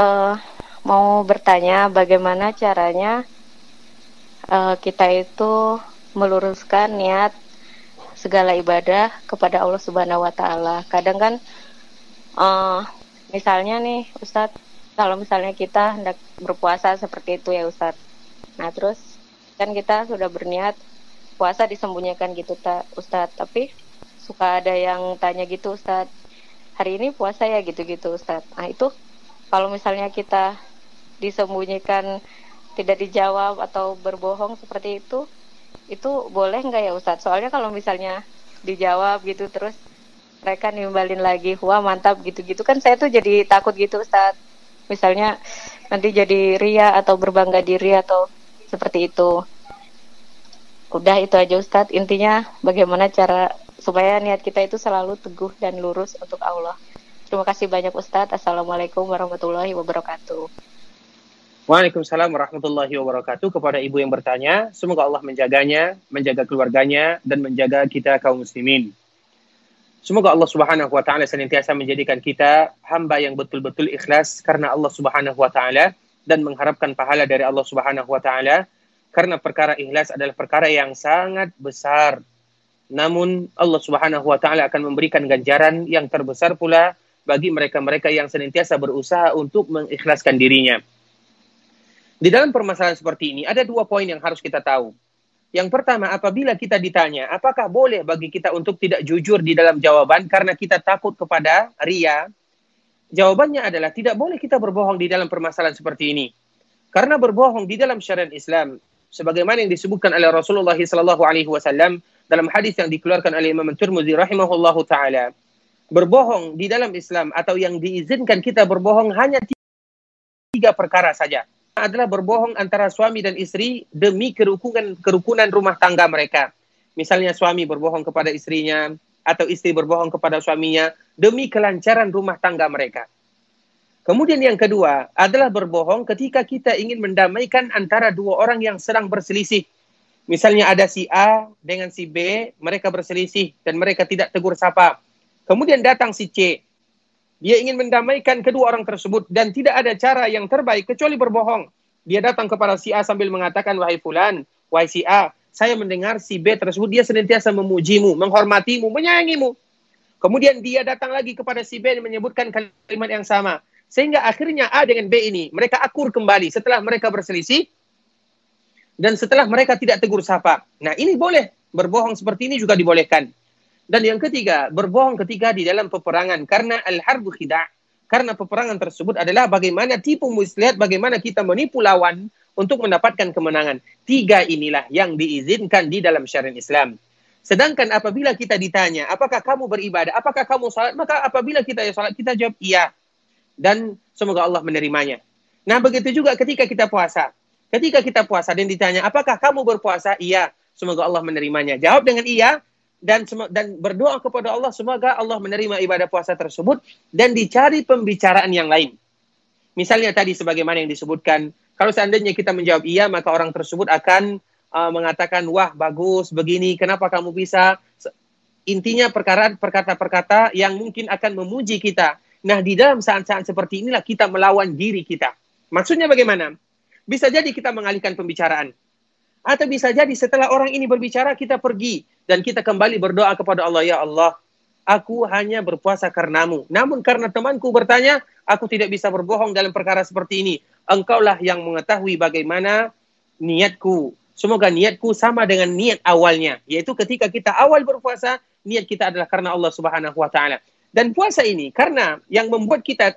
uh, mau bertanya bagaimana caranya uh, kita itu meluruskan niat segala ibadah kepada Allah Subhanahu wa taala. Kadang kan uh, misalnya nih Ustadz kalau misalnya kita hendak berpuasa seperti itu ya Ustadz. Nah, terus kan kita sudah berniat puasa disembunyikan gitu ta, Ustadz, tapi suka ada yang tanya gitu Ustadz, hari ini puasa ya gitu-gitu Ustadz. Nah, itu kalau misalnya kita disembunyikan tidak dijawab atau berbohong seperti itu itu boleh nggak ya Ustadz? Soalnya kalau misalnya dijawab gitu terus mereka nimbalin lagi, wah mantap gitu-gitu kan saya tuh jadi takut gitu Ustadz. Misalnya nanti jadi ria atau berbangga diri atau seperti itu. Udah itu aja Ustadz, intinya bagaimana cara supaya niat kita itu selalu teguh dan lurus untuk Allah. Terima kasih banyak Ustadz. Assalamualaikum warahmatullahi wabarakatuh. Waalaikumsalam warahmatullahi wabarakatuh kepada ibu yang bertanya. Semoga Allah menjaganya, menjaga keluarganya, dan menjaga kita kaum muslimin. Semoga Allah Subhanahu wa taala senantiasa menjadikan kita hamba yang betul-betul ikhlas karena Allah Subhanahu wa taala dan mengharapkan pahala dari Allah Subhanahu wa taala karena perkara ikhlas adalah perkara yang sangat besar. Namun Allah Subhanahu wa taala akan memberikan ganjaran yang terbesar pula bagi mereka-mereka yang senantiasa berusaha untuk mengikhlaskan dirinya. Di dalam permasalahan seperti ini ada dua poin yang harus kita tahu. Yang pertama, apabila kita ditanya, apakah boleh bagi kita untuk tidak jujur di dalam jawaban karena kita takut kepada ria? Jawabannya adalah tidak boleh kita berbohong di dalam permasalahan seperti ini. Karena berbohong di dalam syariat Islam, sebagaimana yang disebutkan oleh Rasulullah wasallam dalam hadis yang dikeluarkan oleh Imam Tirmidzi rahimahullahu taala, berbohong di dalam Islam atau yang diizinkan kita berbohong hanya tiga perkara saja adalah berbohong antara suami dan istri demi kerukunan kerukunan rumah tangga mereka. Misalnya suami berbohong kepada istrinya atau istri berbohong kepada suaminya demi kelancaran rumah tangga mereka. Kemudian yang kedua adalah berbohong ketika kita ingin mendamaikan antara dua orang yang sedang berselisih. Misalnya ada si A dengan si B, mereka berselisih dan mereka tidak tegur sapa. Kemudian datang si C, dia ingin mendamaikan kedua orang tersebut dan tidak ada cara yang terbaik kecuali berbohong. Dia datang kepada si A sambil mengatakan, wahai fulan, wahai si A, saya mendengar si B tersebut dia senantiasa memujimu, menghormatimu, menyayangimu. Kemudian dia datang lagi kepada si B dan menyebutkan kalimat yang sama. Sehingga akhirnya A dengan B ini, mereka akur kembali setelah mereka berselisih dan setelah mereka tidak tegur sapa. Nah ini boleh, berbohong seperti ini juga dibolehkan. Dan yang ketiga, berbohong ketika di dalam peperangan karena al-harbu khida'. Karena peperangan tersebut adalah bagaimana tipu muslihat, bagaimana kita menipu lawan untuk mendapatkan kemenangan. Tiga inilah yang diizinkan di dalam syariat Islam. Sedangkan apabila kita ditanya, apakah kamu beribadah, apakah kamu salat, maka apabila kita ya salat, kita jawab iya. Dan semoga Allah menerimanya. Nah begitu juga ketika kita puasa. Ketika kita puasa dan ditanya, apakah kamu berpuasa? Iya. Semoga Allah menerimanya. Jawab dengan iya, dan dan berdoa kepada Allah semoga Allah menerima ibadah puasa tersebut dan dicari pembicaraan yang lain. Misalnya tadi sebagaimana yang disebutkan, kalau seandainya kita menjawab iya maka orang tersebut akan uh, mengatakan wah bagus begini, kenapa kamu bisa? Intinya perkara perkata-perkata yang mungkin akan memuji kita. Nah, di dalam saat-saat seperti inilah kita melawan diri kita. Maksudnya bagaimana? Bisa jadi kita mengalihkan pembicaraan. Atau bisa jadi setelah orang ini berbicara kita pergi dan kita kembali berdoa kepada Allah, ya Allah, aku hanya berpuasa karenamu. Namun karena temanku bertanya, aku tidak bisa berbohong dalam perkara seperti ini. Engkaulah yang mengetahui bagaimana niatku. Semoga niatku sama dengan niat awalnya, yaitu ketika kita awal berpuasa, niat kita adalah karena Allah Subhanahu wa taala. Dan puasa ini karena yang membuat kita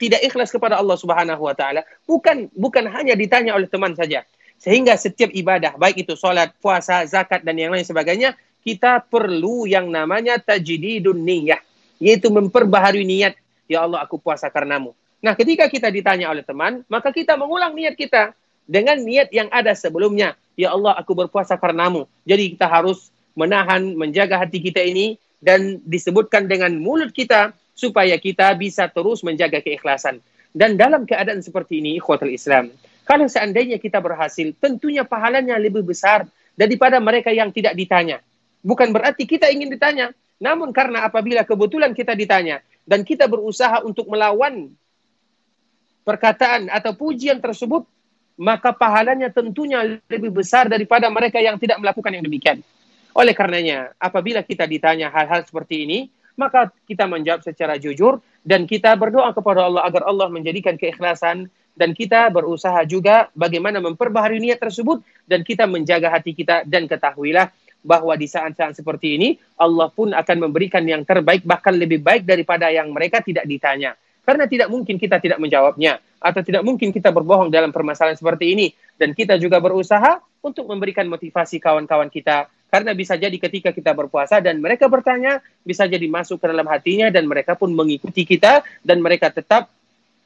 tidak ikhlas kepada Allah Subhanahu wa taala bukan bukan hanya ditanya oleh teman saja, sehingga setiap ibadah, baik itu sholat, puasa, zakat, dan yang lain sebagainya, kita perlu yang namanya tajdidun niyah. Yaitu memperbaharui niat. Ya Allah, aku puasa karenamu. Nah, ketika kita ditanya oleh teman, maka kita mengulang niat kita dengan niat yang ada sebelumnya. Ya Allah, aku berpuasa karenamu. Jadi kita harus menahan, menjaga hati kita ini dan disebutkan dengan mulut kita supaya kita bisa terus menjaga keikhlasan. Dan dalam keadaan seperti ini, ikhwatul Islam, kalau seandainya kita berhasil, tentunya pahalanya lebih besar daripada mereka yang tidak ditanya. Bukan berarti kita ingin ditanya, namun karena apabila kebetulan kita ditanya dan kita berusaha untuk melawan perkataan atau pujian tersebut, maka pahalanya tentunya lebih besar daripada mereka yang tidak melakukan yang demikian. Oleh karenanya, apabila kita ditanya hal-hal seperti ini, maka kita menjawab secara jujur dan kita berdoa kepada Allah agar Allah menjadikan keikhlasan dan kita berusaha juga bagaimana memperbaharui niat tersebut dan kita menjaga hati kita dan ketahuilah bahwa di saat-saat seperti ini Allah pun akan memberikan yang terbaik bahkan lebih baik daripada yang mereka tidak ditanya. Karena tidak mungkin kita tidak menjawabnya atau tidak mungkin kita berbohong dalam permasalahan seperti ini dan kita juga berusaha untuk memberikan motivasi kawan-kawan kita karena bisa jadi ketika kita berpuasa dan mereka bertanya bisa jadi masuk ke dalam hatinya dan mereka pun mengikuti kita dan mereka tetap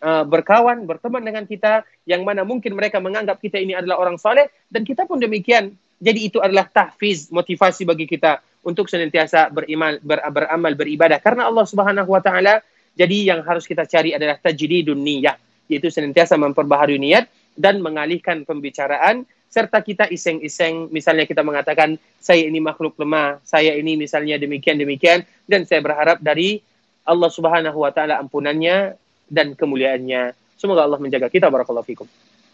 uh, berkawan berteman dengan kita yang mana mungkin mereka menganggap kita ini adalah orang soleh dan kita pun demikian. Jadi itu adalah tahfiz motivasi bagi kita untuk senantiasa beriman ber, beramal beribadah. Karena Allah Subhanahu wa taala jadi yang harus kita cari adalah tajdidun niyah, yaitu senantiasa memperbaharui niat dan mengalihkan pembicaraan serta kita iseng-iseng. Misalnya kita mengatakan saya ini makhluk lemah, saya ini misalnya demikian demikian dan saya berharap dari Allah Subhanahu wa taala ampunannya dan kemuliaannya. Semoga Allah menjaga kita barakallahu fikum.